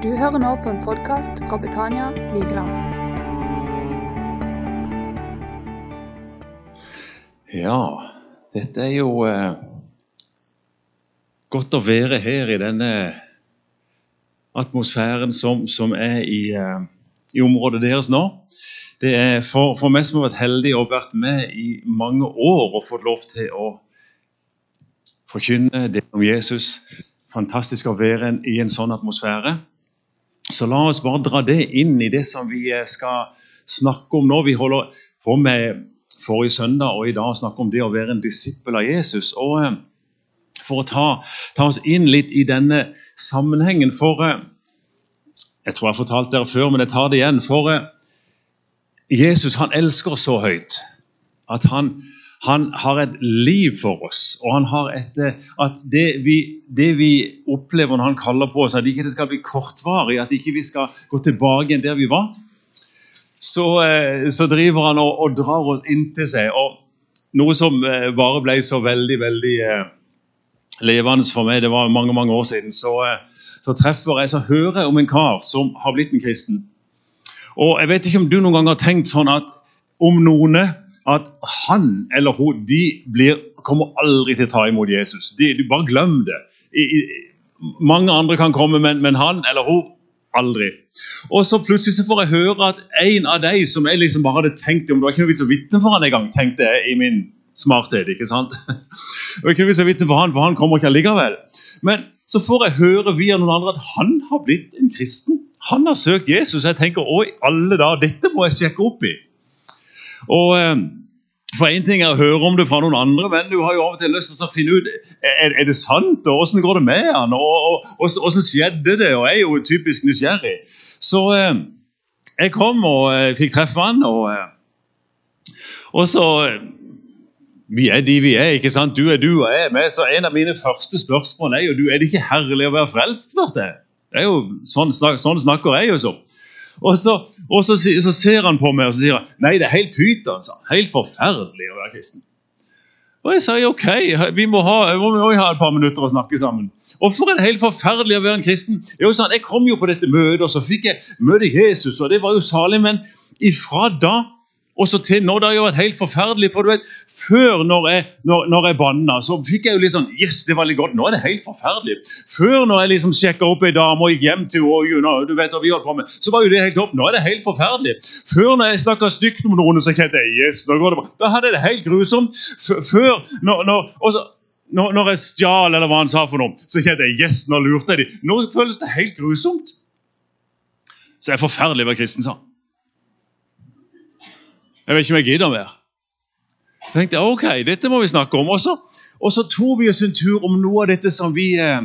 Du hører nå på en podkast fra Betania Vigeland. Ja, dette er jo eh, godt å være her i denne atmosfæren som, som er i, eh, i, området deres nå. Det er for, for meg som har vært heldig og vært med i mange år og fått lov til å forkynne det om Jesus. Fantastisk å være i en sånn atmosfære. Så la oss bare dra det inn i det som vi eh, skal snakke om nå. Vi holder på med forrige søndag og i dag snakke om det å være en disippel av Jesus. Og eh, For å ta, ta oss inn litt i denne sammenhengen For eh, Jeg tror jeg har fortalt dere før, men jeg tar det igjen. For Jesus han elsker oss så høyt at han han har et liv for oss. og han har et, eh, at det vi, det vi, opplever når han kaller på oss, at ikke det skal bli kortvarig, at ikke vi skal gå tilbake igjen der vi var, så, eh, så driver han og, og, drar oss inntil seg. og Noe som eh, bare ble så veldig veldig levende for meg, det var mange mange år siden, så, så treffer jeg, så hører jeg om en kar som har blitt en kristen. Og Jeg vet ikke om du noen gang har tenkt sånn at om noen at han eller hun de blir, kommer aldri til å ta imot Jesus. De, de Bare glem det. I, i, mange andre kan komme, men, men, han eller hun aldri. Og så plutselig så får jeg høre at en av de som jeg liksom bare hadde tenkt om Det var ikke noe vits å vitne for han en gang, tenkte jeg i min smarthet. ikke sant? Det var ikke noe vits å vitne for han, for han kommer ikke allikevel. Men så får jeg høre via noen andre at han har blitt en kristen. Han har søkt Jesus. Jeg tenker, oi, alle da, dette må jeg sjekke opp i. Og eh, for Én ting er å høre om det fra noen andre, men du har jo av og til lyst til å finne ut er, er det sant, og hvordan går det med han, og, åssen skjedde det? og Jeg er jo typisk nysgjerrig. Så eh, jeg kom og eh, fikk treffe han, og, og så Vi er de vi er, ikke sant? Du er du, og jeg er med. Så en av mine første spørsmål er jo er det ikke herlig å være frelst. jeg. Det er jo, Sånn, sånn snakker jeg jo så. Og, så, og så, så, ser han på meg og så sier han, nei, det er helt pyton. Helt forferdelig å være kristen. Og jeg sier ok, vi må, ha, vi må ha et par minutter å snakke sammen. Hvorfor er det helt forferdelig å være en kristen? Sånn, Jeg kom jo på dette møtet, og så fikk jeg møte Jesus, og det var jo salig. Men ifra da og så til nå. Det har jo vært helt forferdelig. for du vet, Før, når jeg, når, når jeg banna, så fikk jeg jo litt sånn Yes, det var litt godt. Nå er det helt forferdelig. Før, når jeg liksom sjekka opp ei dame og gikk hjem til henne, you know, du vet hva vi holdt på med, så var jo det helt topp. Nå er det helt forferdelig. Før, når jeg snakka stygt om noen, så kjente jeg yes, nå går det bra. Da hadde jeg det helt grusomt. Før, når, når, også, når, når jeg stjal, eller hva han sa for noe, så kjente jeg yes, nå lurte jeg dem. Nå føles det helt grusomt. Så det er forferdelig å være kristen, sa. Jeg vet ikke om jeg gidder mer. Jeg tenkte ok, dette må vi snakke om. også. og så tok vi oss en tur om noe av dette som vi, eh,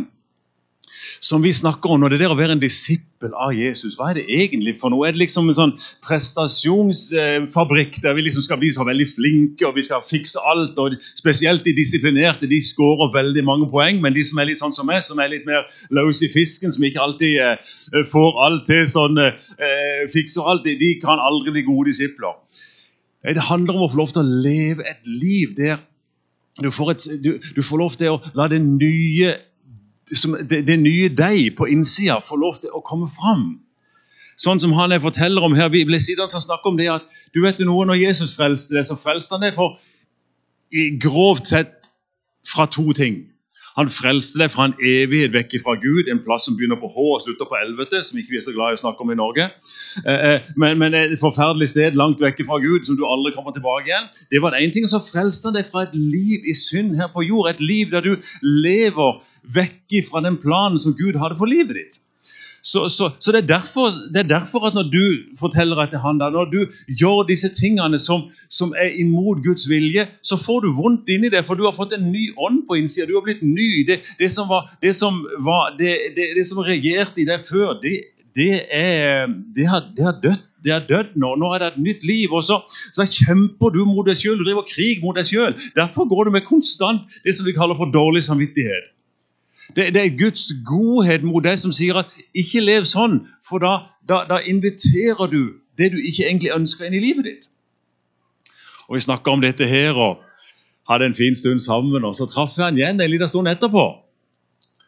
som vi snakker om. og Det er det å være en disippel av Jesus. Hva er det egentlig for noe? Er det liksom en sånn prestasjonsfabrikk der vi liksom skal bli så veldig flinke og vi skal fikse alt? og Spesielt de disiplinerte de skårer veldig mange poeng, men de som er litt sånn som meg, som er litt mer løs i fisken, som ikke alltid eh, får alt til, sånn, eh, fikser alt, de kan aldri bli gode disipler. Det handler om å få lov til å leve et liv der du får, et, du, du får lov til å la det nye, det, det nye deg på innsida få lov til å komme fram. Sånn som han jeg forteller om her, Vi ble sittende og snakke om det at du vet noe, når Jesus frelste det, så frelste han det for grovt sett fra to ting. Han frelste deg fra en evighet vekk fra Gud, en plass som begynner på H og slutter på helvete, som ikke vi er så glad i å snakke om i Norge. Eh, eh, men, men et forferdelig sted langt vekk fra Gud som du aldri kommer tilbake igjen. Det var det ene ting, og Så frelste han deg fra et liv i synd her på jord. Et liv der du lever vekk fra den planen som Gud hadde for livet ditt. Så, så, så det, er derfor, det, er derfor, at når du forteller etter han da, når du gjør disse tingene som, som, er imot Guds vilje, så får du vondt inni det, for du har fått en ny ånd på innsida. Du har blitt ny. Det, det som, var, det som, var, det, som regjerte i deg før, det, er, det, har, har dødt. Det er dødd nå. Nå er det et nytt liv. og Så, så kjemper du mot deg sjøl. Du driver krig mot deg sjøl. Derfor går du med konstant det som vi kaller for dårlig samvittighet. Det, det, er Guds godhet mot deg som sier at ikke lev sånn, for da, da, da inviterer du det du ikke egentlig ønsker inn i livet ditt. Og Vi snakka om dette her og hadde en fin stund sammen. og Så traff jeg han igjen en liten stund etterpå.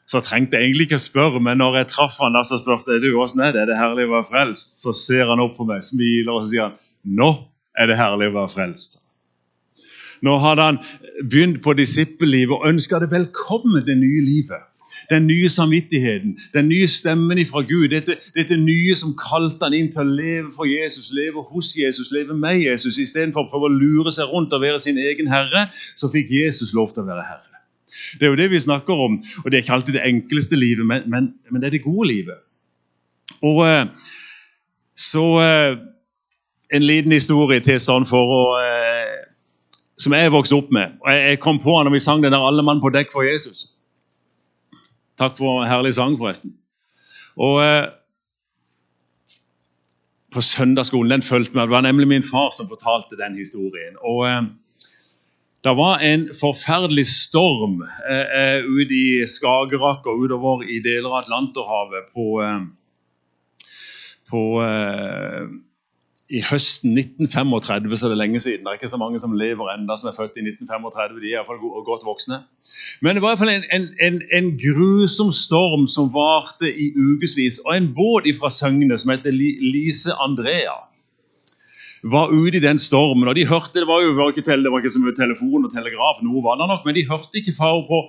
så trengte jeg egentlig ikke spørre, men når jeg traff han da, så spurte jeg du, hvordan er det? Er det herlig å være frelst? Så ser han opp på meg, smiler og så sier han, nå er det herlig å være frelst. Nå hadde han begynt på disippellivet og ønska det velkommen det nye livet. Den nye samvittigheten, den nye stemmen fra Gud. Dette, dette nye som kalte han inn til å leve for Jesus, leve hos Jesus, leve med Jesus. Istedenfor å prøve å lure seg rundt og være sin egen herre, så fikk Jesus lov til å være herre. Det er jo det vi snakker om, og det er ikke alltid det enkleste livet, men, men, men det er det gode livet. Og eh, så eh, En liten historie til sånn for å eh, Som jeg vokste opp med. og Jeg kom på når vi sang den der 'Alle mann på dekk for Jesus'. Takk for en herlig sang, forresten. Og På søndagsskolen den fulgte meg. Det var nemlig min far som fortalte den historien. og det var en forferdelig storm eh, eh, ute i Skagerrak og utover i deler av Atlanterhavet på, eh, på eh, i høsten 1935, så er det lenge siden. Det er ikke så mange som lever enda som er født i 1935. De er iallfall godt voksne. Men det var i hvert fall en, en, en, en grusom storm som varte i ukevis. Og en båt fra Søgne som heter Lise Andrea var ute i den stormen. og de hørte, Det var jo var ikke, det var ikke så mye telefon og telegraf, noe var det nok, men de hørte ikke far på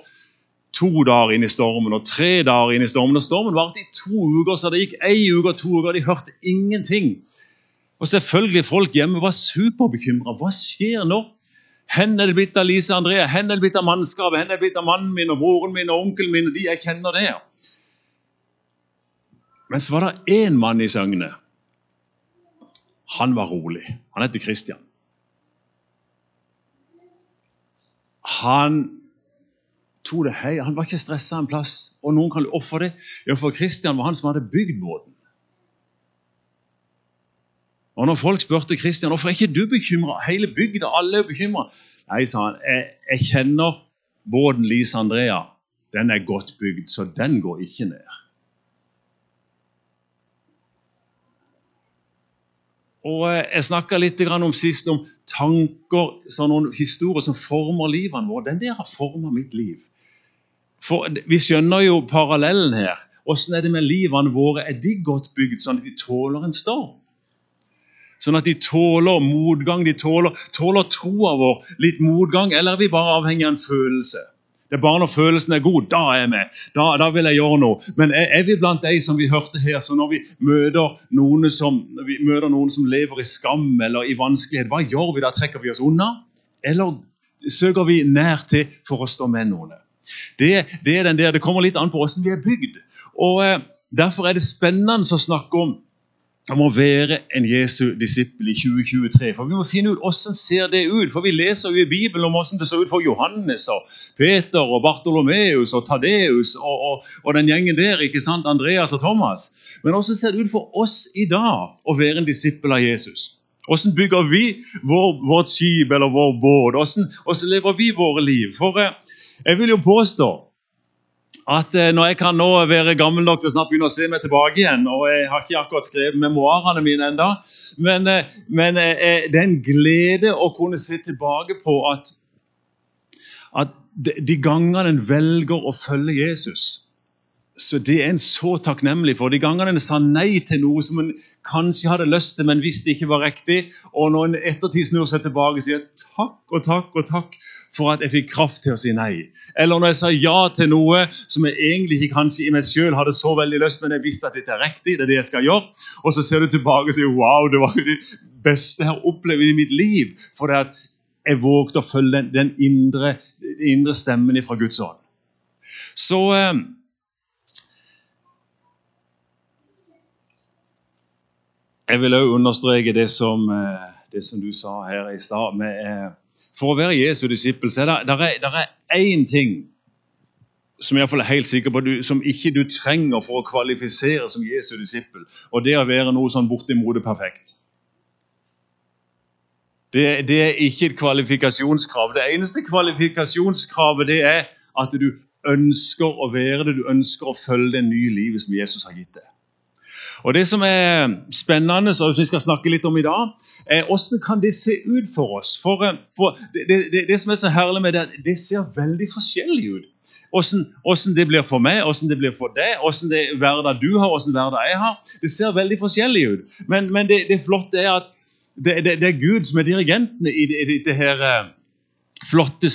to dager inn i stormen og tre dager inn i stormen. og Stormen varte i to uker, så det gikk ei uke og to uker, og de hørte ingenting. Og selvfølgelig Folk hjemme var superbekymra. Hva skjer nå? Hen er det blitt av Lise Andrea, hen er det blitt av mannskapet, hen er det blitt av mannen min og broren min og onkelen min og de jeg kjenner der. Men så var det én mann i Søgne han var rolig. Han heter Christian. Han tok det hei. Han var ikke stressa en plass. Og noen kan ofre det. Ja, for Christian var han som hadde bygd båten. Og når folk spurte Kristian, hvorfor er ikke du bekymra, hele bygda, alle er bekymra Nei, sa han, jeg, jeg kjenner båten Lise Andrea. Den er godt bygd, så den går ikke ned. Og eh, Jeg snakka litt om sist om tanker, sånne historier som former livene våre. Den der har forma mitt liv. For Vi skjønner jo parallellen her. Åssen er det med livene våre? Er de godt bygd sånn at de tåler en storm? Sånn at de tåler motgang, de tåler, tåler troa vår litt motgang, eller er vi bare avhengig av en følelse? Det er bare når følelsen er god, da er jeg med. Da, da vil jeg gjøre noe. Men er, er, vi blant de som vi hørte her, så når vi møter som, vi møter noen som lever i skam eller i vanskelighet, hva gjør vi da? Trekker vi oss unna? Eller søker vi nær til for å stå med noen? Det, det er den der, det kommer litt an på hvordan vi er bygd. Og eh, Derfor er det spennende å snakke om om å være en Jesu disippel i 2023. For Vi må finne ut hvordan ser det ut. For Vi leser jo i Bibelen om hvordan det så ut for Johannes, og Peter, og Bartolomeus og Tadeus og, og, og, den gjengen der. ikke sant? Andreas og Thomas. Men hvordan ser det ut for oss i dag å være en disippel av Jesus? Hvordan bygger vi vår, vårt skip eller vår båt? Hvordan, hvordan lever vi våre liv? For eh, jeg vil jo påstå at eh, når jeg kan nå være gammel nok til snart begynne å se meg tilbake igjen og Jeg har ikke akkurat skrevet memoarene mine ennå, men, eh, men eh, det er en glede å kunne se tilbake på at, at de gangene en velger å følge Jesus så Det er en så takknemlig for. De gangene en sa nei til noe som en kanskje hadde lyst til, men visste ikke var riktig, og når en ettertid snur seg tilbake og sier takk og takk og takk for at jeg fikk kraft til å si nei. Eller når jeg sa ja til noe som jeg egentlig ikke kanskje i meg selv hadde så veldig lyst, men jeg visste at dette er riktig, det er det jeg skal gjøre. Og så ser du tilbake og sier wow, det var jo det beste jeg har opplevd i mitt liv. For det at jeg vågte å følge den, den indre, indre, stemmen fra Guds ånd. Så eh, Jeg vil òg understreke det som, eh, det som, du sa her i stad. Eh, for å være Jesu disippel så er det én ting som jeg er helt sikker på, som ikke du trenger for å kvalifisere som Jesu disippel. Og det å være noe sånn bortimot perfekt. Det, det, er ikke et kvalifikasjonskrav. Det eneste kvalifikasjonskravet det er at du ønsker å være det, du ønsker å følge det nye livet som Jesus har gitt deg. Og Det som er spennende, og som vi skal snakke litt om i dag, er hvordan kan det se ut for oss. For, eh, for det, det, det, som er så herlig med det, det ser veldig forskjellig ut. Hvordan det blir for meg, hvordan det blir for deg, hvordan det hverdag du har, hvordan hverdag jeg har. Det ser veldig forskjellig ut. Men, men det, det, flotte er at det, det, er Gud som er dirigenten i det, det her eh, flotte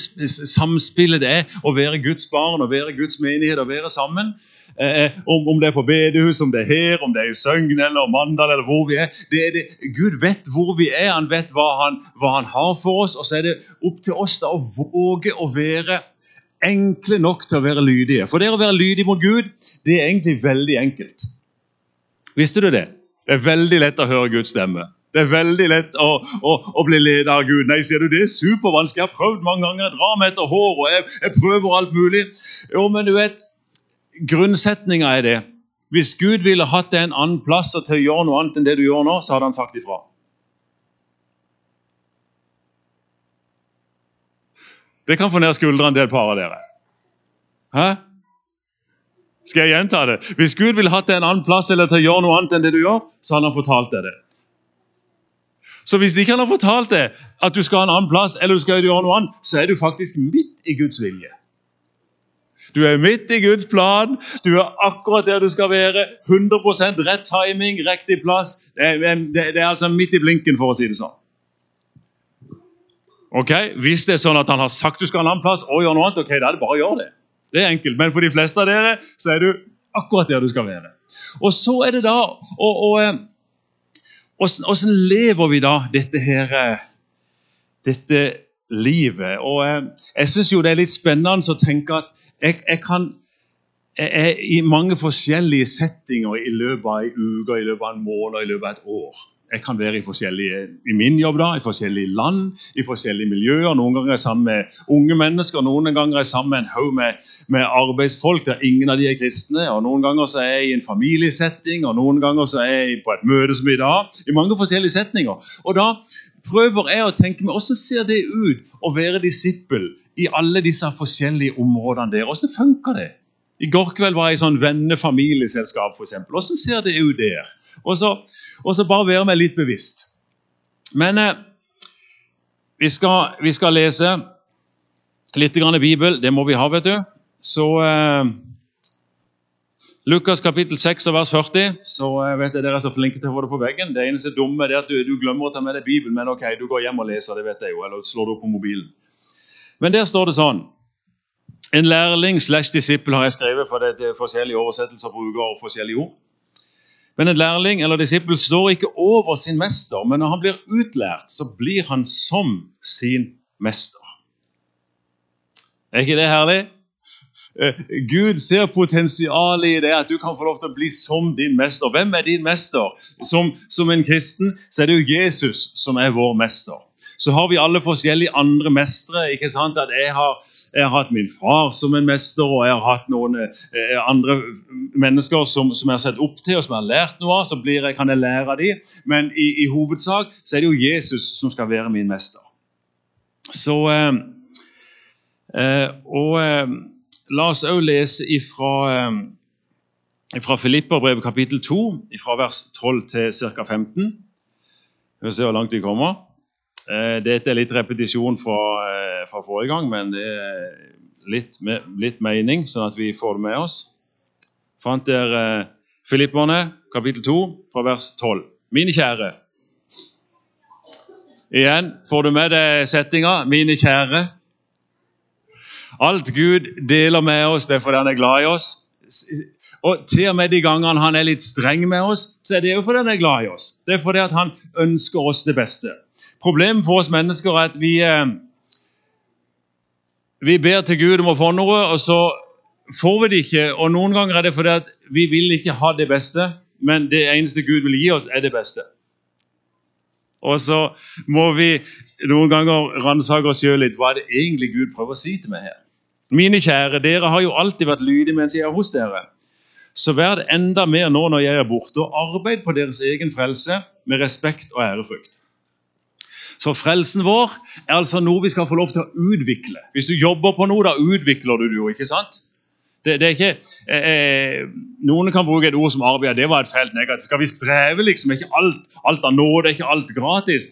samspillet det er å være Guds barn, å være Guds menighet, å være sammen. Eh, om, om, det er på bedehus, om det er her, om det er i Søgn eller Mandal eller hvor vi er. Det er det, Gud vet hvor vi er, han vet hva han, hva han har for oss. Og så er det opp til oss da å våge å være enkle nok til å være lydige. For det å være lydig mot Gud, det er egentlig veldig enkelt. Visste du det? Det er veldig lett å høre Guds stemme. Det er veldig lett å, å, å bli leder av Gud. Nei, sier du, det er supervanskelig. Jeg har prøvd mange ganger. Jeg drar meg etter hår, og jeg, jeg prøver alt mulig. Jo, men du vet, Grunnsetninga er det. Hvis Gud ville hatt deg en annen plass og til å gjøre noe annet enn det du gjør nå, så hadde han sagt ifra. Det kan få ned skuldrene en et par av dere. Hæ? Skal jeg gjenta det? Hvis Gud ville hatt deg en annen plass eller til å gjøre noe annet enn det du gjør, så hadde han fortalt deg det. Så hvis ikke han har fortalt deg at du skal ha en annen plass, eller du skal gjøre noe annet, så er du faktisk midt i Guds vilje. Du er midt i Guds plan. Du er akkurat der du skal være. 100% rett timing, riktig plass. Det er, det, er altså midt i blinken, for å si det sånn. Ok, Hvis det er sånn at han har sagt du skal ha en annen plass, og gjør noe annet, ok, da er det bare å gjøre det. Det er enkelt. Men for de fleste av dere så er du akkurat der du skal være. Og så er det da Åssen eh, lever vi da dette her eh, Dette livet? Og eh, jeg syns jo det er litt spennende å tenke at jeg, jeg kan jeg er i mange forskjellige settinger i løpet av ei uke, i løpet av en måned, i løpet av et år. Jeg kan være i forskjellige, i min jobb da, i forskjellige land, i forskjellige miljøer. Noen ganger er jeg sammen med unge mennesker, noen ganger er jeg sammen med en haug med, med, arbeidsfolk der ingen av de er kristne. og Noen ganger så er jeg i en familiesetting, og noen ganger så er jeg på et møte som i dag. I mange forskjellige setninger. Og da prøver jeg å tenke meg hvordan ser det ut å være disippel i alle disse forskjellige områdene der. Hvordan funker det? I går kveld var jeg i sånn vennefamilieselskap, f.eks. Hvordan ser det ut der? Og så og så bare være meg litt bevisst. Men eh, vi, skal, vi, skal, lese litt grann i Bibel. Det må vi ha, vet du. Så eh, Lukas kapittel 6 og vers 40. Så jeg vet jeg dere er så flinke til å få det på veggen. Det eneste dumme er at du, du, glemmer å ta med deg Bibelen, men ok, du går hjem og leser, det vet jeg jo, eller slår det opp på mobilen. Men der står det sånn En lærling slash disippel har jeg skrevet, for det er forskjellige oversettelser bruker forskjellige ord. Men en lærling eller disippel står ikke over sin mester, men når han blir utlært, så blir han som sin mester. Er ikke det herlig? Eh, Gud ser potensialet i det, at du kan få lov til å bli som din mester. Hvem er din mester? Som, som en kristen så er det jo Jesus som er vår mester så har vi alle forskjellige andre mestere. ikke sant? At jeg har, jeg har, hatt min far som en mester, og jeg har hatt noen eh, andre mennesker som, som, jeg har sett opp til og som jeg har lært noe av. Så jeg, kan jeg lære av dem. Men i, i, hovedsak så er det jo Jesus som skal være min mester. Så eh, eh, Og eh, la oss òg lese ifra ifra fra Filipperbrevet kapittel 2, fra vers 12 til ca. 15. Vi får se hvor langt vi kommer. Eh, dette er litt repetisjon fra, eh, fra, forrige gang, men det er litt, litt, mening, sånn at vi får det med oss. Fant dere eh, Filipperne, kapittel 2, fra vers 12. Mine kjære. Igjen får du med deg settinga. Mine kjære. Alt Gud deler med oss, det er fordi han er glad i oss. Og til og med de gangene han er litt streng med oss, så er det jo fordi han er glad i oss. Det er fordi han ønsker oss det beste. Problemet for oss mennesker er at vi, eh, vi ber til Gud om å få noe, og så får vi det ikke. Og Noen ganger er det fordi at vi vil ikke ha det beste, men det eneste Gud vil gi oss, er det beste. Og så må vi noen ganger ransake oss sjøl litt. Hva er det egentlig Gud prøver å si til meg her? Mine kjære, dere har jo alltid vært lydige mens jeg er hos dere. Så vær det enda mer nå når jeg er borte, og arbeid på deres egen frelse med respekt og ærefrykt. Så frelsen vår er altså noe vi skal få lov til å utvikle. Hvis du jobber på noe, da utvikler du det jo. ikke sant? Det, det er ikke, eh, eh, Noen kan bruke et ord som arbeid, det var et felt negativt. Skal vi streve liksom? Er ikke alt, alt av nåde, er ikke alt gratis?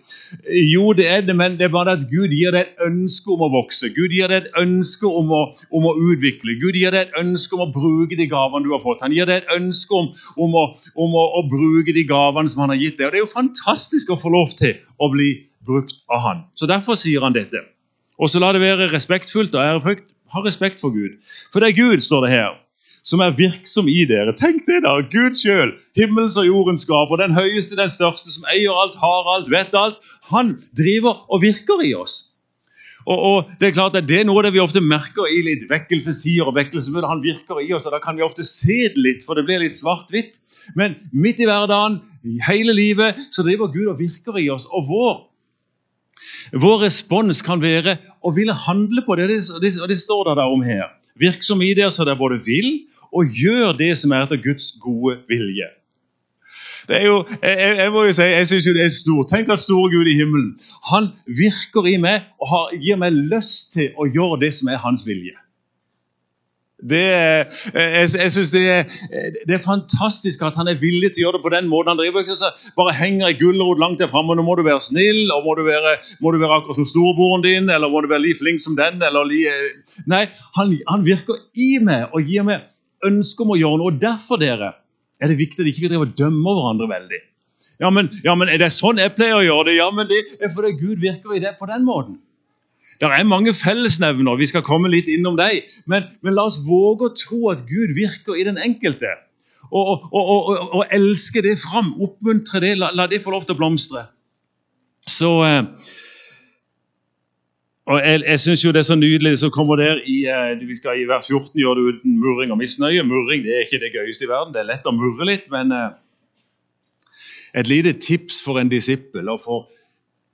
Jo, det er det, men det er bare at Gud gir deg et ønske om å vokse. Gud gir deg et ønske om å, om å utvikle. Gud gir deg et ønske om å bruke de gavene du har fått. Han gir deg et ønske om, om, å, om å, å, bruke de gavene som han har gitt deg. Og Det er jo fantastisk å få lov til å bli brukt av han. Så Derfor sier han dette. Og så la det være respektfullt og ærefrykt ha respekt for Gud. For det er Gud, står det her, som er virksom i dere. Tenk det, da! Gud sjøl, himmels og jordens skaper, den høyeste, den største, som eier alt, har alt, vet alt. Han driver og virker i oss. Og, og Det er klart at det er noe det vi ofte merker i litt vekkelsestider og vekkelsesmøter. Han virker i oss, og da kan vi ofte se det litt, for det blir litt svart-hvitt. Men midt i hverdagen, i hele livet, så driver Gud og virker i oss. Og vår vår respons kan være å ville handle på det, og det, står det det om her. Virksom i dere så dere både vil og gjør det som er etter Guds gode vilje. Det er jo, jeg, jeg må jo si, jeg syns det er stort. Tenk at store Gud i himmelen han virker i meg og har, gir meg lyst til å gjøre det som er hans vilje. Det, jeg jeg syns det, det, er fantastisk at han er villig til å gjøre det på den måten. Han driver ikke så bare henger i gulrot langt der framme. Nå må du være snill, og må du være, må du være akkurat som storebroren din, eller må du være like flink som den. eller li, Nei, han, han, virker i meg og gir meg ønske om å gjøre noe. og Derfor dere, er det viktig at ikke vi driver og dømmer hverandre veldig. Ja men, ja, men Er det sånn jeg pleier å gjøre det? Ja, men det er fordi Gud virker i det på den måten. Det er mange fellesnevner, vi skal komme litt innom dem. Men, men, la oss våge å tro at Gud virker i den enkelte. Og, og, og, og elske det fram, oppmuntre det, la, la, det få lov til å blomstre. Så eh, og Jeg, jeg syns det er så nydelig som kommer der i, eh, vi skal i vers 14 gjøre det uten murring og misnøye. Murring det er ikke det gøyeste i verden. Det er lett å murre litt, men eh, et lite tips for en disippel og for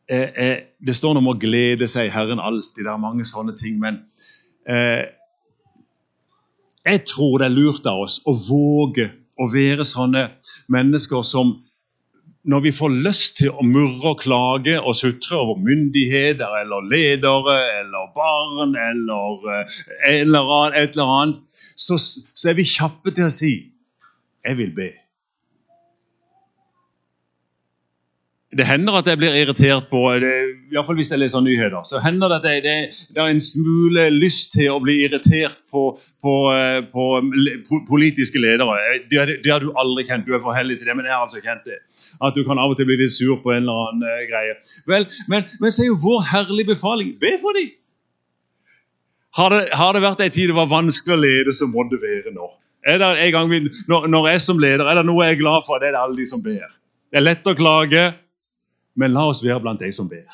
eh, eh, Det står noe om å glede seg Herren alltid. Det er mange sånne ting. Men eh, jeg tror det er lurt av oss å våge å være sånne mennesker som når vi får lyst til å murre og klage og sutre over myndigheter eller ledere eller barn eller eh, eller et eller annet, så, så er vi kjappe til å si 'Jeg vil be'. Det hender at jeg blir irritert på det, i hvert fall hvis jeg leser nyheter. så hender Det at jeg, det, det er en smule lyst til å bli irritert på, på, på, på politiske ledere. Det, det, har du aldri kjent. Du er for heldig til det, men jeg har altså kjent det. At du kan av og til bli litt sur på en eller annen uh, greie. Vel, Men, men så jo vår herlige befaling be for dem. Har det, har det vært en tid det var vanskelig å lede, så må det være nå. Når, når jeg som leder, er det noe jeg er glad for, det er det alle de som ber. Det er lett å klage men la oss være blant de som ber.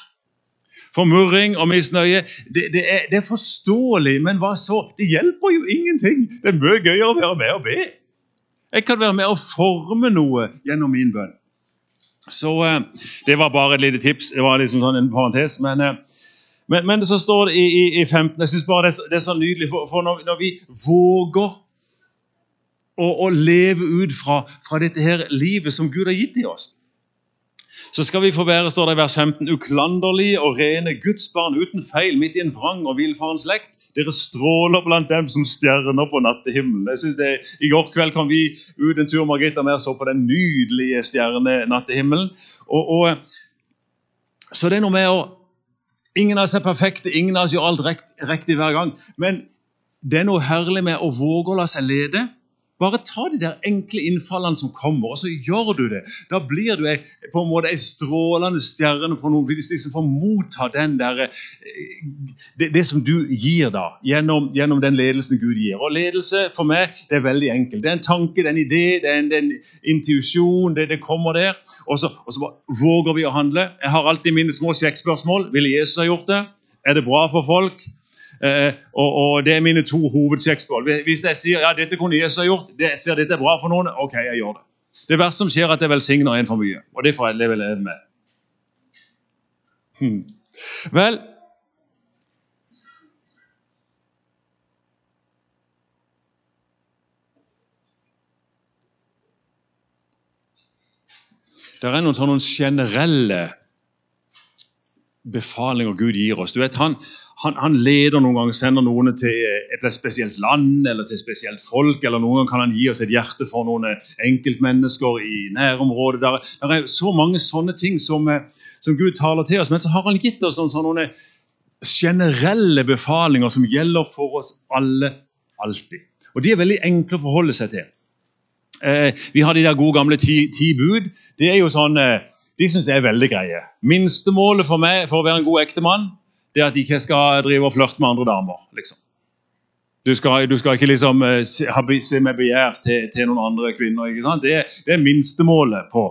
Formurring og misnøye det, det, er, det, er, forståelig, men hva så? Det hjelper jo ingenting. Det er mye gøyere å være med og be. Jeg kan være med og forme noe gjennom min bønn. Så eh, Det var bare et lite tips. Det var liksom sånn en parentes. Men, eh, men, men så står det i, i, i 15 Jeg syns bare det er, det er, så nydelig, for, for når, når, vi våger å, å leve ut fra, fra dette her livet som Gud har gitt i oss så skal vi få være står det i vers 15, uklanderlige og rene Guds barn uten feil midt i en vrang og villfaren slekt. Dere stråler blant dem som stjerner på nattehimmelen. Jeg synes det, I går kveld kom vi ut en tur Margrethe og så på den nydelige stjerne-nattehimmelen. Og, og, så det er noe med å Ingen av oss er perfekte, ingen av oss gjør alt riktig hver gang. Men det er noe herlig med å våge å la seg lede bare ta de der enkle innfallene som kommer, og så gjør du det. Da blir du på en måte ei strålende stjerne for noen, hvis liksom får motta den der, eh, det, det, som du gir da, gjennom, gjennom, den ledelsen Gud gir. Og Ledelse for meg det er veldig enkelt. Det er en tanke, det er en idé, det er en, en intuisjon. Det, det, kommer der. Og så, og så våger vi å handle. Jeg har alltid mine små sjekkspørsmål. Ville Jesus ha gjort det? Er det bra for folk? Eh, og, og, Det er mine to hovedsjekkspørsmål. Hvis jeg sier ja, dette kunne Jesus ha gjort, det, ser dette er bra for noen, ok, jeg gjør det. Det verste som skjer, er at jeg velsigner en for mye. Og det får jeg leve med. Hmm. Vel Det er noen sånne generelle befalinger Gud gir oss. Du vet, han, han, han, leder noen ganger, sender noen til et spesielt land eller til et spesielt folk. Eller noen ganger kan han gi oss et hjerte for noen enkeltmennesker i nærområdet. Der, der er så mange sånne ting som, som, Gud taler til oss. Men så har han gitt oss noen sånne generelle befalinger som gjelder for oss alle alltid. Og De er veldig enkle å forholde seg til. Eh, vi har de der gode gamle ti, ti bud. Det er jo sånn, eh, De syns jeg er veldig greie. Minstemålet for meg for å være en god ektemann det er at jeg ikke skal drive og flørte med andre damer. liksom. Du skal, du skal ikke liksom eh, se, med begjær til, til, noen andre kvinner. ikke sant? Det, det er minstemålet på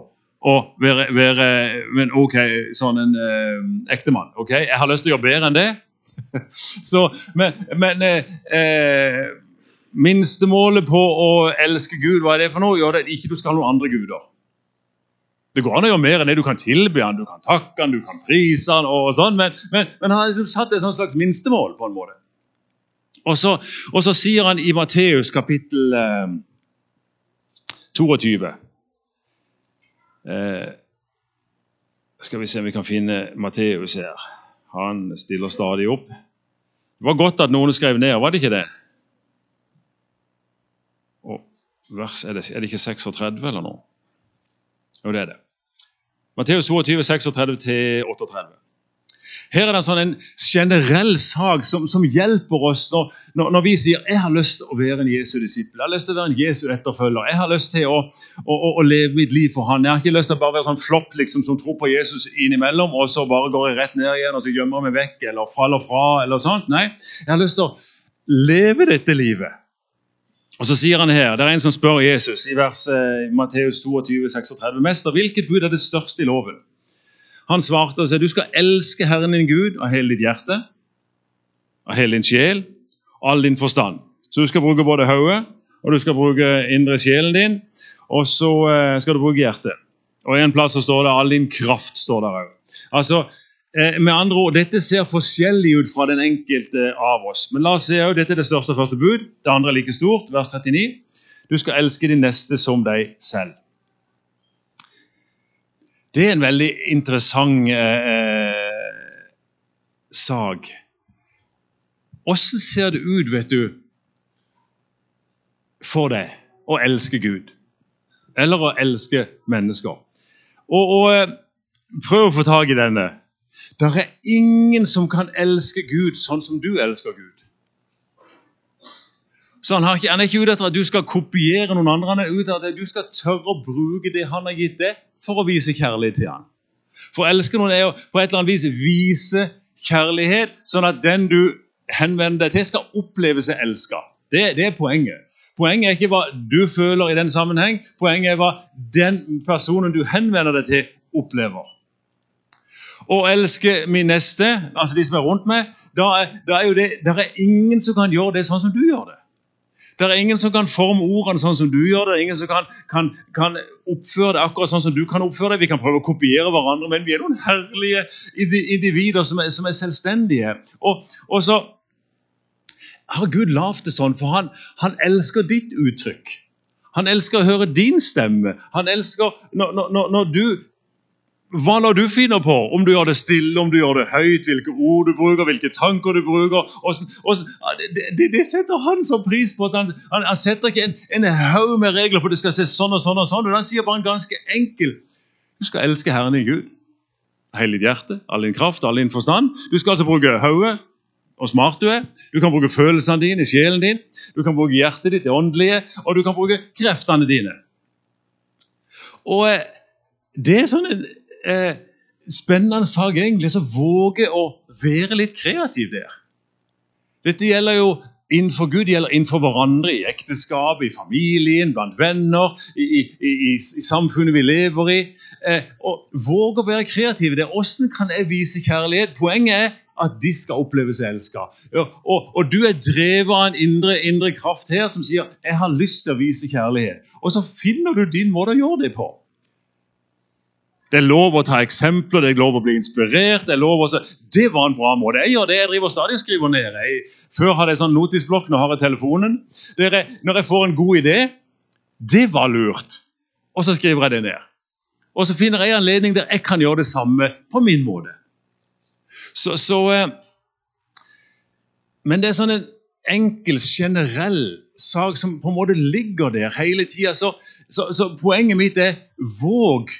å være, være men ok, sånn en eh, ektemann. ok? Jeg har lyst til å gjøre bedre enn det. Så, men, men uh, minstemålet på å elske Gud, hva er det for noe? Jo, det er ikke du skal ha noen andre guder. Det går an å gjøre mer enn det du kan tilby han, du kan takke han, du kan prise han, og sånn, men, men, men han har liksom satt et slags minstemål. på en måte. Og så, og så sier han i Matteus kapittel eh, 22 eh, Skal vi se om vi kan finne Matteus her. Han stiller stadig opp. Det var godt at noen skrev ned, var det ikke det? Og vers, er, det, er det ikke 36 eller noe? Jo, det er det. Matteus 22, 36-38. Her er det sånn en generell sak som, som hjelper oss når, når, når, vi sier jeg har lyst til å være en Jesu disippel, jeg har lyst til å være en Jesu etterfølger. Jeg har lyst til å, å, å, å leve mitt liv for han. Jeg har ikke lyst til å bare være sånn flopp liksom, som tror på Jesus innimellom, og så bare går jeg rett ned igjen og så gjemmer meg vekk eller faller fra. eller sånt. Nei, jeg har lyst til å leve dette livet. Og så sier han her, Det er en som spør Jesus i vers eh, Matteus 22, 36. Mester, hvilket bud er det største i loven? Han svarte og sa du skal elske Herren din Gud av hele ditt hjerte, av hele din sjel, all din forstand. Så du skal bruke både hodet og du skal bruke indre sjelen din, og så eh, skal du bruke hjertet. Og En plass så står det all din kraft. står der også. Altså, med andre ord, Dette ser forskjellig ut fra den enkelte av oss. Men la oss se, Dette er det største første bud. Det andre er like stort. Vers 39. Du skal elske din neste som deg selv. Det er en veldig interessant eh, sak. Åssen ser det ut, vet du, for deg å elske Gud? Eller å elske mennesker? Og, og eh, Prøv å få tak i denne. Det er ingen som kan elske Gud sånn som du elsker Gud. Så han, ikke, han, er ikke ute etter at du skal kopiere noen andre, han er ute etter at du skal tørre å bruke det han har gitt deg, for å vise kjærlighet til han. For å elske noen er jo på et eller annet vis vise kjærlighet, sånn at den du henvender deg til, skal oppleve seg elska. Det, det, er poenget. Poenget er ikke hva du føler i den sammenheng, poenget er hva den personen du henvender deg til, opplever og elske min neste, altså de som er rundt meg, da er, da er jo det, der er ingen som kan gjøre det sånn som du gjør det. Det er ingen som kan forme ordene sånn som du gjør det. ingen som kan, kan, kan, oppføre det akkurat sånn som du kan oppføre det. Vi kan prøve å kopiere hverandre, men vi er noen herlige individer som er, som er selvstendige. Og, og, så har Gud lagd det sånn, for han, han elsker ditt uttrykk. Han elsker å høre din stemme. Han elsker når, når, når du hva når du finner på, om du gjør det stille, om du gjør det høyt, hvilke ord du bruker, hvilke tanker du bruker Og, hvordan, det, det, det, setter han så pris på. at Han, han, han setter ikke en, en haug med regler for det skal se sånn og sånn. og sånn, Han sier bare en ganske enkel Du skal elske Herren din Gud. Hele ditt hjerte, all din kraft, all din forstand. Du skal altså bruke hodet og smart du er. Du kan bruke følelsene dine, sjelen din. Du kan bruke hjertet ditt, det åndelige, og du kan bruke kreftene dine. Og eh, det er sånn en eh, spennende sak egentlig, så våge å være litt kreativ der. Dette gjelder jo innenfor Gud, det gjelder innenfor hverandre, i ekteskapet, i familien, blant venner, i, i, i, i samfunnet vi lever i. Eh, og Våge å være kreative der. Hvordan kan jeg vise kjærlighet? Poenget er at de skal oppleve seg elska. Ja, og, og, du er drevet av en indre, indre kraft her som sier 'jeg har lyst til å vise kjærlighet'. Og så finner du din måte å gjøre det på. Det er lov å ta eksempler, det er lov å bli inspirert. Det er lov å... Det var en bra måte. Jeg gjør det, jeg driver stadig og skriver ned. Jeg, før hadde jeg sånn notisblokk, nå har jeg telefonen. Dere, når jeg får en god idé Det var lurt. Og så skriver jeg det ned. Og så finner jeg anledning der jeg kan gjøre det samme på min måte. Så, så eh, Men det er sånn en enkel, generell sak som på en måte ligger der hele tida. Så, så, så poenget mitt er våg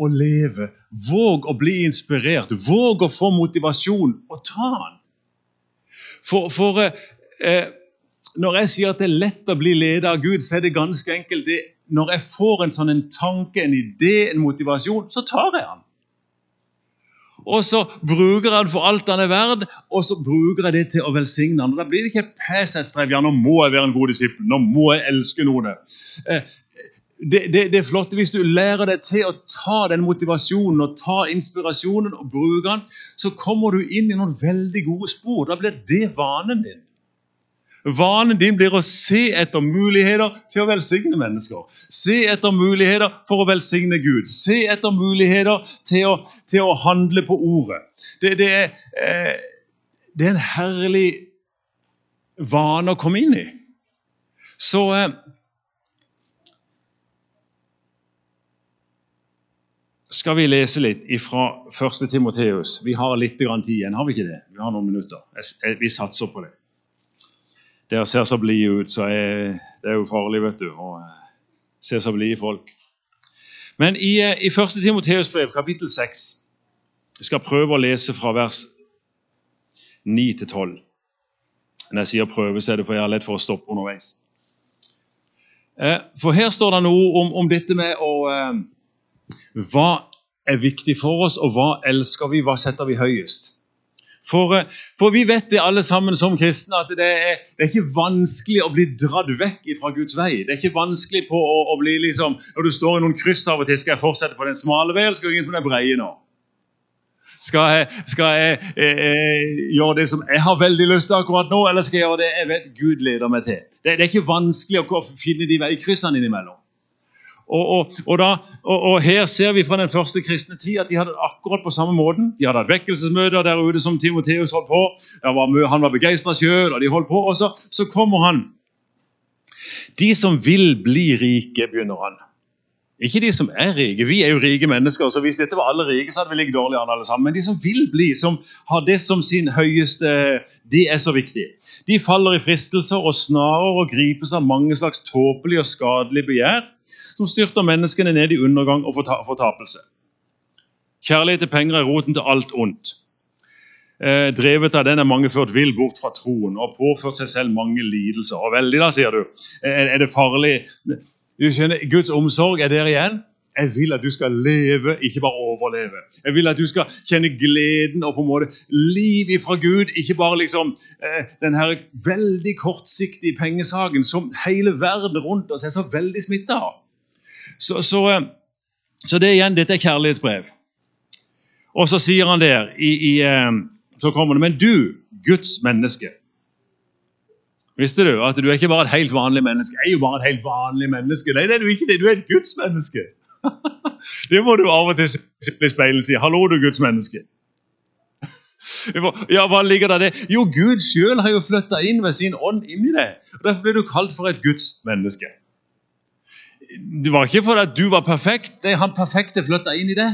å leve. Våg å bli inspirert. Våg å få motivasjon, og ta den. For, for eh, eh, når jeg sier at det er lett å bli ledet av Gud, så er det ganske enkelt det. Når jeg får en sånn en tanke, en idé, en motivasjon, så tar jeg den. Og så bruker jeg den for alt den er verd, og så bruker jeg det til å velsigne den. Da blir det ikke PS-strev. Ja, nå må jeg være en god disippel. Nå må jeg elske noen. Eh, det, det, det, er flott hvis du lærer deg til å ta den motivasjonen og ta inspirasjonen og bruke den, så kommer du inn i noen veldig gode spor. Da blir det vanen din. Vanen din blir å se etter muligheter til å velsigne mennesker. Se etter muligheter for å velsigne Gud. Se etter muligheter til å, til å handle på ordet. Det, det, er, eh, det, er, en herlig vane å komme inn i. Så eh, skal vi lese litt fra 1. Timoteus. Vi har litt tid igjen, har vi ikke det? Vi har noen minutter. Vi satser på det dere ser så blide ut, så er, det er jo farlig, vet du. å se så blide folk. Men i, eh, i 1. Timoteus brev, kapittel 6, jeg skal prøve å lese fra vers 9 til 12. Når jeg sier prøve, så er det for jeg har lett for å stoppe underveis. Eh, for her står det noe om, om dette med å eh, Hva er viktig for oss, og hva elsker vi, hva setter vi høyest? For, eh, for, vi vet det alle sammen som kristne, at det er, det er, ikke vanskelig å bli dratt vekk fra Guds vei. Det er ikke vanskelig på å, å, bli liksom Når du står i noen kryss av og til, skal jeg fortsette på den smale veien, eller skal jeg inn på den breie nå? Skal jeg, skal jeg jeg, jeg, gjøre det som jeg har veldig lyst til akkurat nå, eller skal jeg gjøre det jeg vet Gud leder meg til? Det, det er ikke vanskelig å finne de veikryssene innimellom. Og, og, og, da, og, Her ser vi fra den første kristne tid at de hadde akkurat på samme måten. De hadde hatt vekkelsesmøter der ute som Timoteus holdt på. Var, han var begeistra sjøl, og de holdt på. Og så, så, kommer han. De som vil bli rike, begynner han. Ikke de som er rike. Vi er jo rike mennesker. så Hvis dette var alle rike, så hadde vi ligget dårlig an alle sammen. Men de som vil bli, som har det som sin høyeste de er så viktige. De faller i fristelser og snarer og gripes av mange slags tåpelige og skadelige begjær som styrter menneskene ned i undergang og fortapelse. Kjærlighet til penger er roten til alt ondt. Eh, drevet av den er mange ført vill bort fra troen og påført seg selv mange lidelser. Og veldig, da, sier du. Er, er det farlig? Du skjønner, Guds omsorg er der igjen. Jeg vil at du skal leve, ikke bare overleve. Jeg vil at du skal kjenne gleden og på en måte liv ifra Gud. Ikke bare liksom eh, den her veldig kortsiktige pengesaken som hele verden rundt oss er så veldig smitta av. Så, så, eh, så, det igjen, dette er kjærlighetsbrev. Og så sier han der i, i, eh, Så kommer det Men du, Guds menneske. Visste du at du er ikke bare et helt vanlig menneske? Jeg er jo bare et helt vanlig menneske. Nei, det er du ikke det. Du er et Guds menneske. det må du av og til se i speilet og si. 'Hallo, du Guds menneske'. Ja, Hva ligger der det? Jo, Gud sjøl har jo flytta inn ved sin ånd inni deg. Derfor blir du kalt for et Guds menneske. Det var ikke fordi du var perfekt. Det er han perfekte flytta inn i det.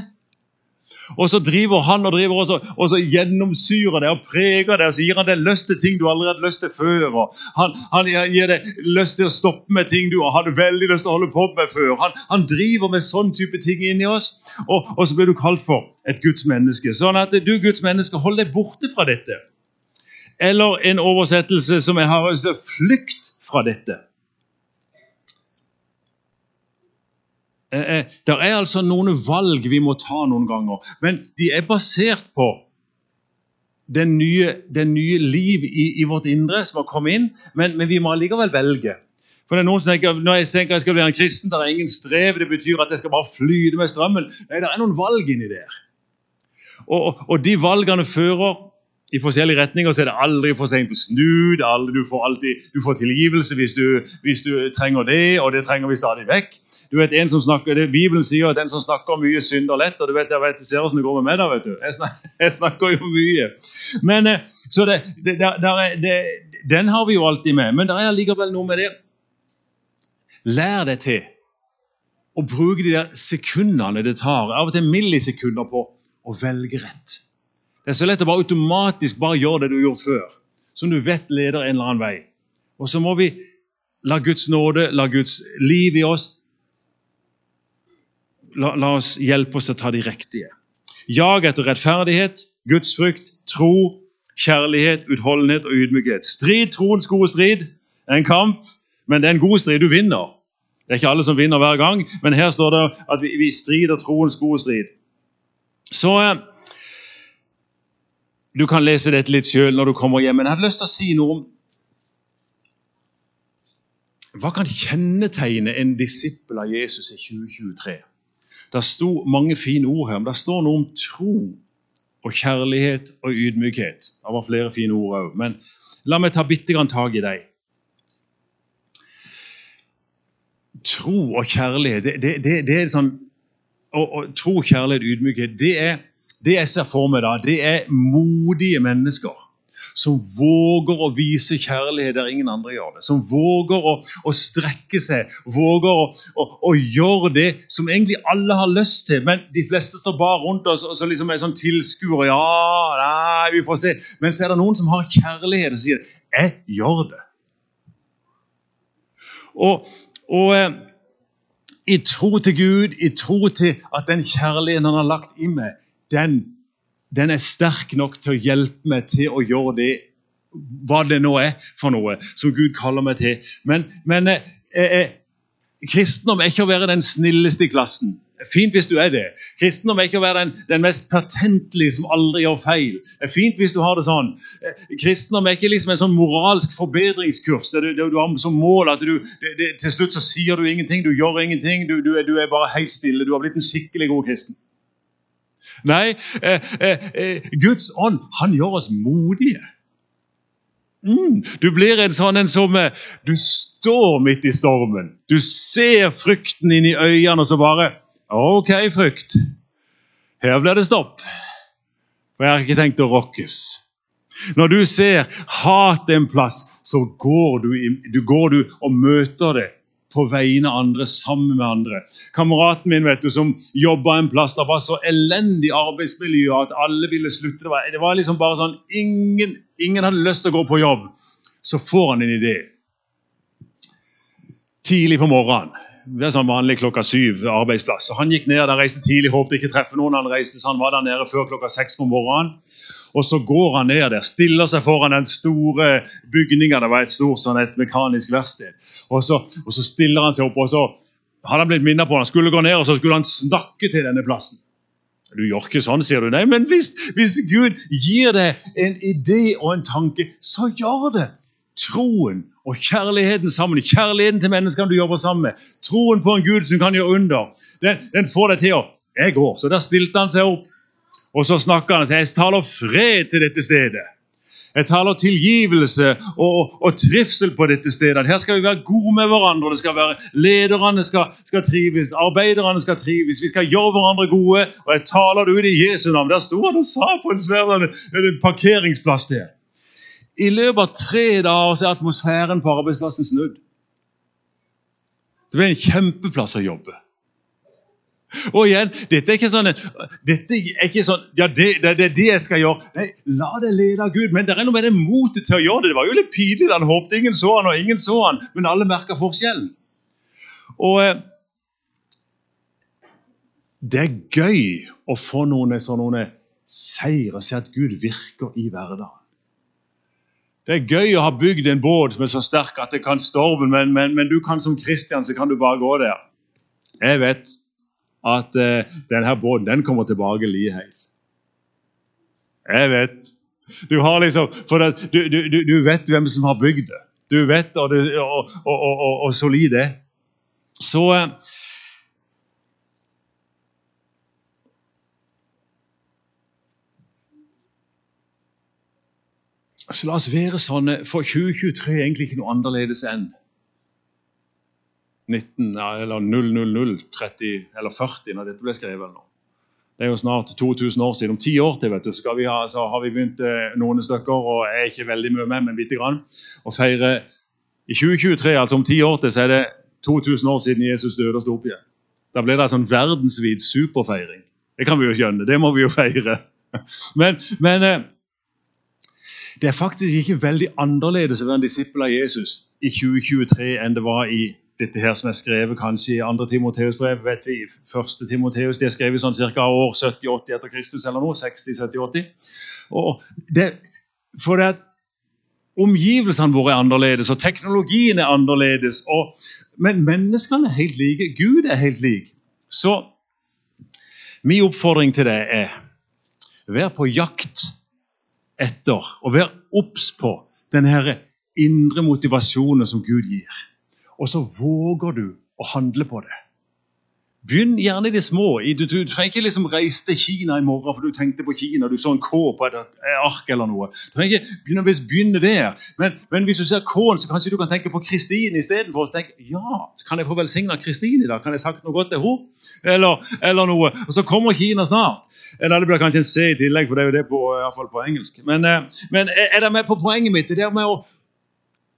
Og så driver han og driver også, og så gjennomsyrer det og preger det. og Så gir han deg lyst til ting du aldri hadde lyst til før. Han, han, gir deg lyst til å stoppe med ting du hadde veldig lyst til å holde på med før. Han, han driver med sånn type ting inni oss, og, og, så blir du kalt for et Guds menneske. Sånn at du, Guds menneske, hold deg borte fra dette. Eller en oversettelse som jeg har, flykt fra dette. eh, eh Det er altså noen valg vi må ta noen ganger, men de er basert på den nye, nye liv i, i, vårt indre som har kommet inn, men, men vi må allikevel velge. For det er noen som tenker, Når jeg tenker jeg skal være en kristen, det er ingen strev, det betyr at jeg skal bare flyte med strømmen. Nei, det er noen valg inni der. Og, og de valgene fører i forskjellige retninger, så er det aldri for sent å snu. Aldri, du, får alltid, du får tilgivelse hvis du, hvis du trenger det, og det trenger vi stadig vekk. Du vet, en som snakker, det, Bibelen sier at den som snakker mye, synder lett. og du vet, jeg vet, jeg ser hvordan det går med meg da, vet du. Jeg snakker, jeg snakker jo mye. Men, eh, så det, det, der er, Den har vi jo alltid med. Men det er likevel noe med det. Lær deg til å bruke de der sekundene det tar, av og til millisekunder, på å velge rett. Det er så lett å bare automatisk bare gjøre det du har gjort før, som du vet leder en eller annen vei. Og så må vi la Guds nåde, la Guds liv i oss La, la oss hjelpe oss til å ta de riktige. Jag etter rettferdighet, Guds frykt, tro, kjærlighet, utholdenhet og ydmykhet. Strid troens gode strid. En kamp, men det er en god strid. Du vinner. Det er ikke alle som vinner hver gang, men her står det at vi, vi strider troens gode strid. Så eh, Du kan lese dette litt sjøl når du kommer hjem, men jeg hadde lyst til å si noe om hva kan kjennetegne en disippel av Jesus i 2023? Det sto mange fine ord her, men det står noe om tro og kjærlighet og ydmykhet. Det var flere fine ord òg, men la meg ta bitte grann tak i dem. Tro og kjærlighet, det, det, det, det er sånn og, og, Tro, kjærlighet, ydmykhet, det er det jeg ser for meg da, det er modige mennesker som våger å vise kjærlighet der ingen andre gjør det. Som våger å, å strekke seg, våger å, å, å, gjøre det som egentlig alle har lyst til. Men de fleste står bare rundt oss og så liksom er sånn tilskuere. Ja, nei, vi får se. Men så er det noen som har kjærlighet og sier 'Jeg gjør det'. Og, og eh, i tro til Gud, i tro til at den kjærligheten han har lagt i meg, den den er sterk nok til å hjelpe meg til å gjøre det hva det nå er for noe som Gud kaller meg til. Men, men eh, eh, kristendom er ikke å være den snilleste i klassen. Fint hvis du er det. Kristendom er ikke å være den, den mest pertentlige som aldri gjør feil. Det fint hvis du har det sånn. Eh, kristendom er ikke liksom en sånn moralsk forbedringskurs der du, der du har som mål at du, det, det, til slutt så sier du ingenting, du gjør ingenting, du, du, du er bare helt stille. Du har blitt en skikkelig god kristen. Nei, eh, eh, eh, Guds ånd han gjør oss modige. Mm, du blir en sånn en som eh, Du står midt i stormen. Du ser frykten inn i øynene, og så bare OK, frykt. Her blir det stopp. For jeg har ikke tenkt å rokkes. Når du ser hat en plass, så går du, du, går du og møter det på vegne av andre, sammen med andre. Kameraten min vet du, som jobba en plass, det var så elendig arbeidsmiljø at alle ville slutte. Det var, det var liksom bare sånn, ingen, ingen, hadde lyst til å gå på jobb. Så får han en idé. Tidlig på morgenen. Det er sånn vanlig klokka syv arbeidsplass. Så Han gikk ned, der reiste tidlig, håpte ikke treffe noen. Han reiste, så han var der nede før klokka seks på morgenen. Og så går han ned der, stiller seg foran den store bygninga. Det var et stort sånn, et mekanisk verksted. Og og så, stiller han seg opp, og så hadde han blitt minnet på han skulle gå ned og så skulle han snakke til denne plassen. Du gjør ikke sånn, sier du. Nei, men hvis, hvis Gud gir deg en idé og en tanke, så gjør det. Troen og kjærligheten sammen. Kjærligheten til menneskene du jobber sammen med. Troen på en Gud som kan gjøre under. Den, den får deg til å Jeg går. Så der stilte han seg opp. Og så snakker han og sier jeg taler fred til dette stedet. Jeg taler tilgivelse og, og, trivsel på dette stedet. Her skal vi være gode med hverandre. det skal være Lederne skal, skal, trives, arbeiderne skal trives. Vi skal gjøre hverandre gode. Og jeg taler det ut i Jesu navn. Der sto han og sa på en svær parkeringsplass der. I løpet av tre dager så er atmosfæren på arbeidsplassen snudd. Det ble en kjempeplass å jobbe. Og igjen, dette er ikke sånn, dette er ikke sånn ja, det, det, det, er det jeg skal gjøre. Nei, La det lede av Gud. Men det er noe med det motet til å gjøre det. Det var jo litt pinlig. Han håpte ingen så han, og ingen så han, men alle merka forskjellen. Og eh, Det er gøy å få noen sånne seier og se at Gud virker i hverdagen. Det er gøy å ha bygd en båt som er så sterk at det kan storme, men, men, men du kan som Kristian så kan du bare gå der. Jeg vet at uh, denne båten den kommer tilbake like heil. Jeg vet. Du liksom, det, du, du, du, vet hvem som har bygd det. Du vet, og, og, og, og, solid det. Så uh, Så la oss være sånne for 2023 er egentlig ikke noe annerledes enn 19, eller 000, 30 eller 40 når dette ble skrevet. nå. Det er jo snart 2000 år siden. Om ti år til vet du, vi ha, så har vi begynt eh, noen stykker, og er ikke veldig mye med, men lite grann, å feire I 2023, altså om ti år til, så er det 2000 år siden Jesus døde og sto opp igjen. Da blir det en sånn verdensvid superfeiring. Det kan vi jo skjønne. Det må vi jo feire. Men, men eh, det er faktisk ikke veldig annerledes å være en disippel av Jesus i 2023 enn det var i dette her som er skrevet kanskje i 2. Timoteus brev, vet vi, 1. Timoteus, Det er skrevet sånn ca. år 70-80 etter Kristus eller noe. 60-70-80. Og det, for det at omgivelsene våre er annerledes, og teknologien er annerledes. Og, men menneskene er helt like. Gud er helt lik. Så min oppfordring til deg er vær på jakt etter og vær obs på denne indre motivasjonen som Gud gir. Og så våger du å handle på det. Begynn gjerne i det små. Du, trenger ikke liksom reise til Kina i morgen for du tenkte på Kina. Du så en K på et ark eller noe. Du trenger ikke begynne, begynne der. Men, men, hvis du ser K-en, så kanskje du kan tenke på Kristine istedenfor. Ja, kan jeg få velsigna Kristine i dag? Kan jeg sagt noe godt til henne? Eller, eller, noe. Og så kommer Kina snart. Eller det blir kanskje en C i tillegg, for det er jo det på, i hvert fall på engelsk. Men, eh, men er dere med på poenget mitt? Det der med å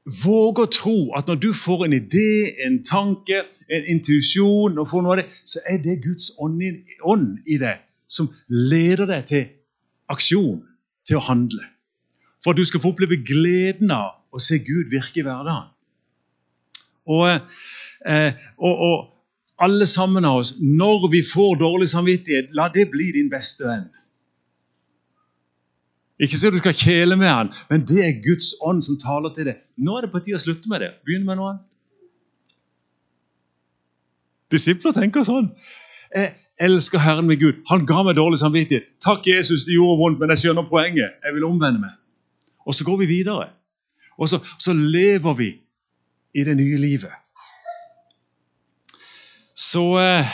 Våg å tro at når du får en idé, en tanke, en intuisjon, så er det Guds ånd i, ånd i deg som leder deg til aksjon, til å handle. For at du skal få oppleve gleden av å se Gud virke i hverdagen. Og, eh, og, og alle sammen av oss, når vi får dårlig samvittighet, la det bli din beste venn. Ikke så du skal kjele med han, men det er Guds ånd som taler til deg. Nå er det på tide å slutte med det. Begynne med noe annet. Disipler tenker sånn. Jeg elsker Herren min Gud. Han ga meg dårlig samvittighet. Takk, Jesus, det gjorde vondt, men jeg skjønner poenget. Jeg vil omvende meg. Og så går vi videre. Og så, så lever vi i det nye livet. Så, eh,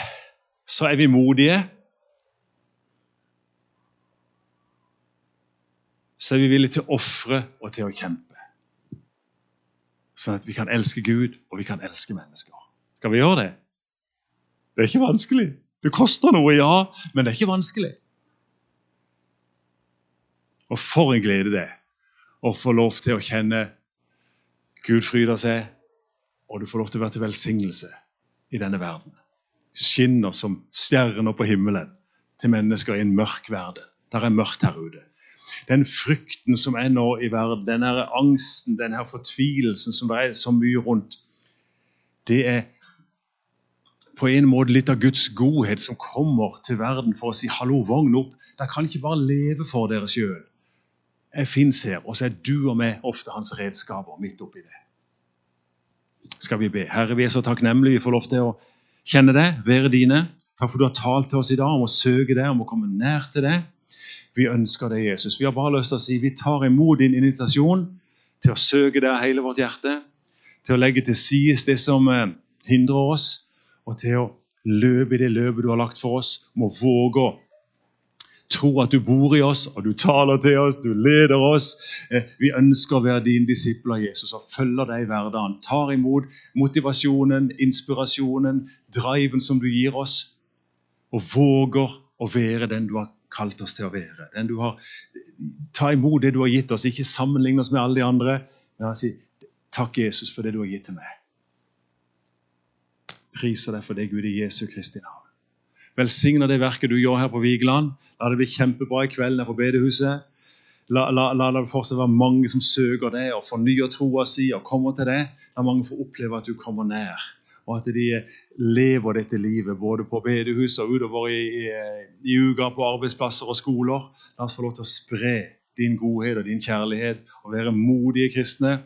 så er vi modige. Så er vi villige til å ofre og til å kjempe. Sånn at vi kan elske Gud, og vi kan elske mennesker. Skal vi gjøre det? Det er ikke vanskelig. Det koster noe, ja, men det er ikke vanskelig. Og for en glede det å få lov til å kjenne Gud fryder seg, og du får lov til å være til velsignelse i denne verden. Skinner som stjerner på himmelen til mennesker i en mørk verden. Der er mørkt her ute den frykten som er nå i verden, den angsten, den her fortvilelsen som det er så mye rundt, det er på en måte litt av Guds godhet som kommer til verden for å si 'hallo, vogn opp'. Dere kan ikke bare leve for dere sjøl. Jeg fins her, og så er du og meg ofte hans redskaper midt oppi det. Skal vi be. Herre, vi er så takknemlige vi får lov til å kjenne deg, være dine. Takk for du har talt til oss i dag om å søke deg, om å komme nær til deg. Vi ønsker deg, Jesus. Vi har bare lyst til å si vi tar imot din invitasjon til å søke deg hele vårt hjerte, til å legge til side det som eh, hindrer oss, og til å løpe i det løpet du har lagt for oss. Må våge å tro at du bor i oss, og du taler til oss, du leder oss. Eh, vi ønsker å være din disipler, Jesus, og følger deg i hverdagen. Tar imot motivasjonen, inspirasjonen, driven som du gir oss, og våger å være den du har kalt oss til å være. Den du har, Ta imot det du har gitt oss, ikke sammenligne oss med alle de andre. Men si takk, Jesus, for det du har gitt til meg. Priser deg for det, Gud, i Jesu Kristi navn. Velsigna det verket du gjør her på Vigeland. La det bli kjempebra i kveld her på bedehuset. La, det fortsatt være mange som søker det og fornyer troa si og kommer til det. La mange få oppleve at du kommer nær og at de lever dette livet både på bedehus og utover i, i, i uka på arbeidsplasser og skoler. La oss få lov til å spre din godhet og din kjærlighet og være modige kristne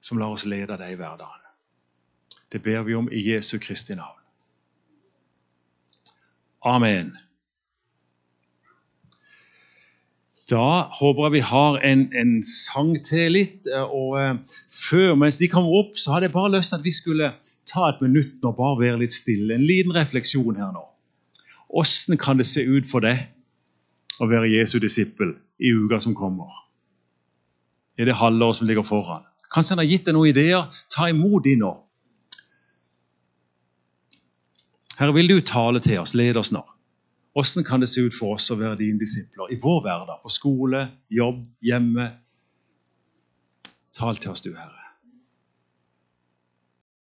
som lar oss lede deg i hverdagen. Det ber vi om i Jesu Kristi navn. Amen. Da håper jeg vi har en, en sang til litt. og eh, Før, mens de kommer opp, så hadde jeg bare lyst til at vi skulle ta et minutt og bare være litt stille. En liten refleksjon her nå. Åssen kan det se ut for deg å være Jesu disippel i uka som kommer? I det halvåret som ligger foran. Kanskje han har gitt deg noen ideer? Ta imot de nå. Herre, vil du tale til oss, led oss nå. Hvordan kan det se ut for oss å være dine disipler i vår hverdag? På skole, jobb, hjemme? Tal til oss, du Herre.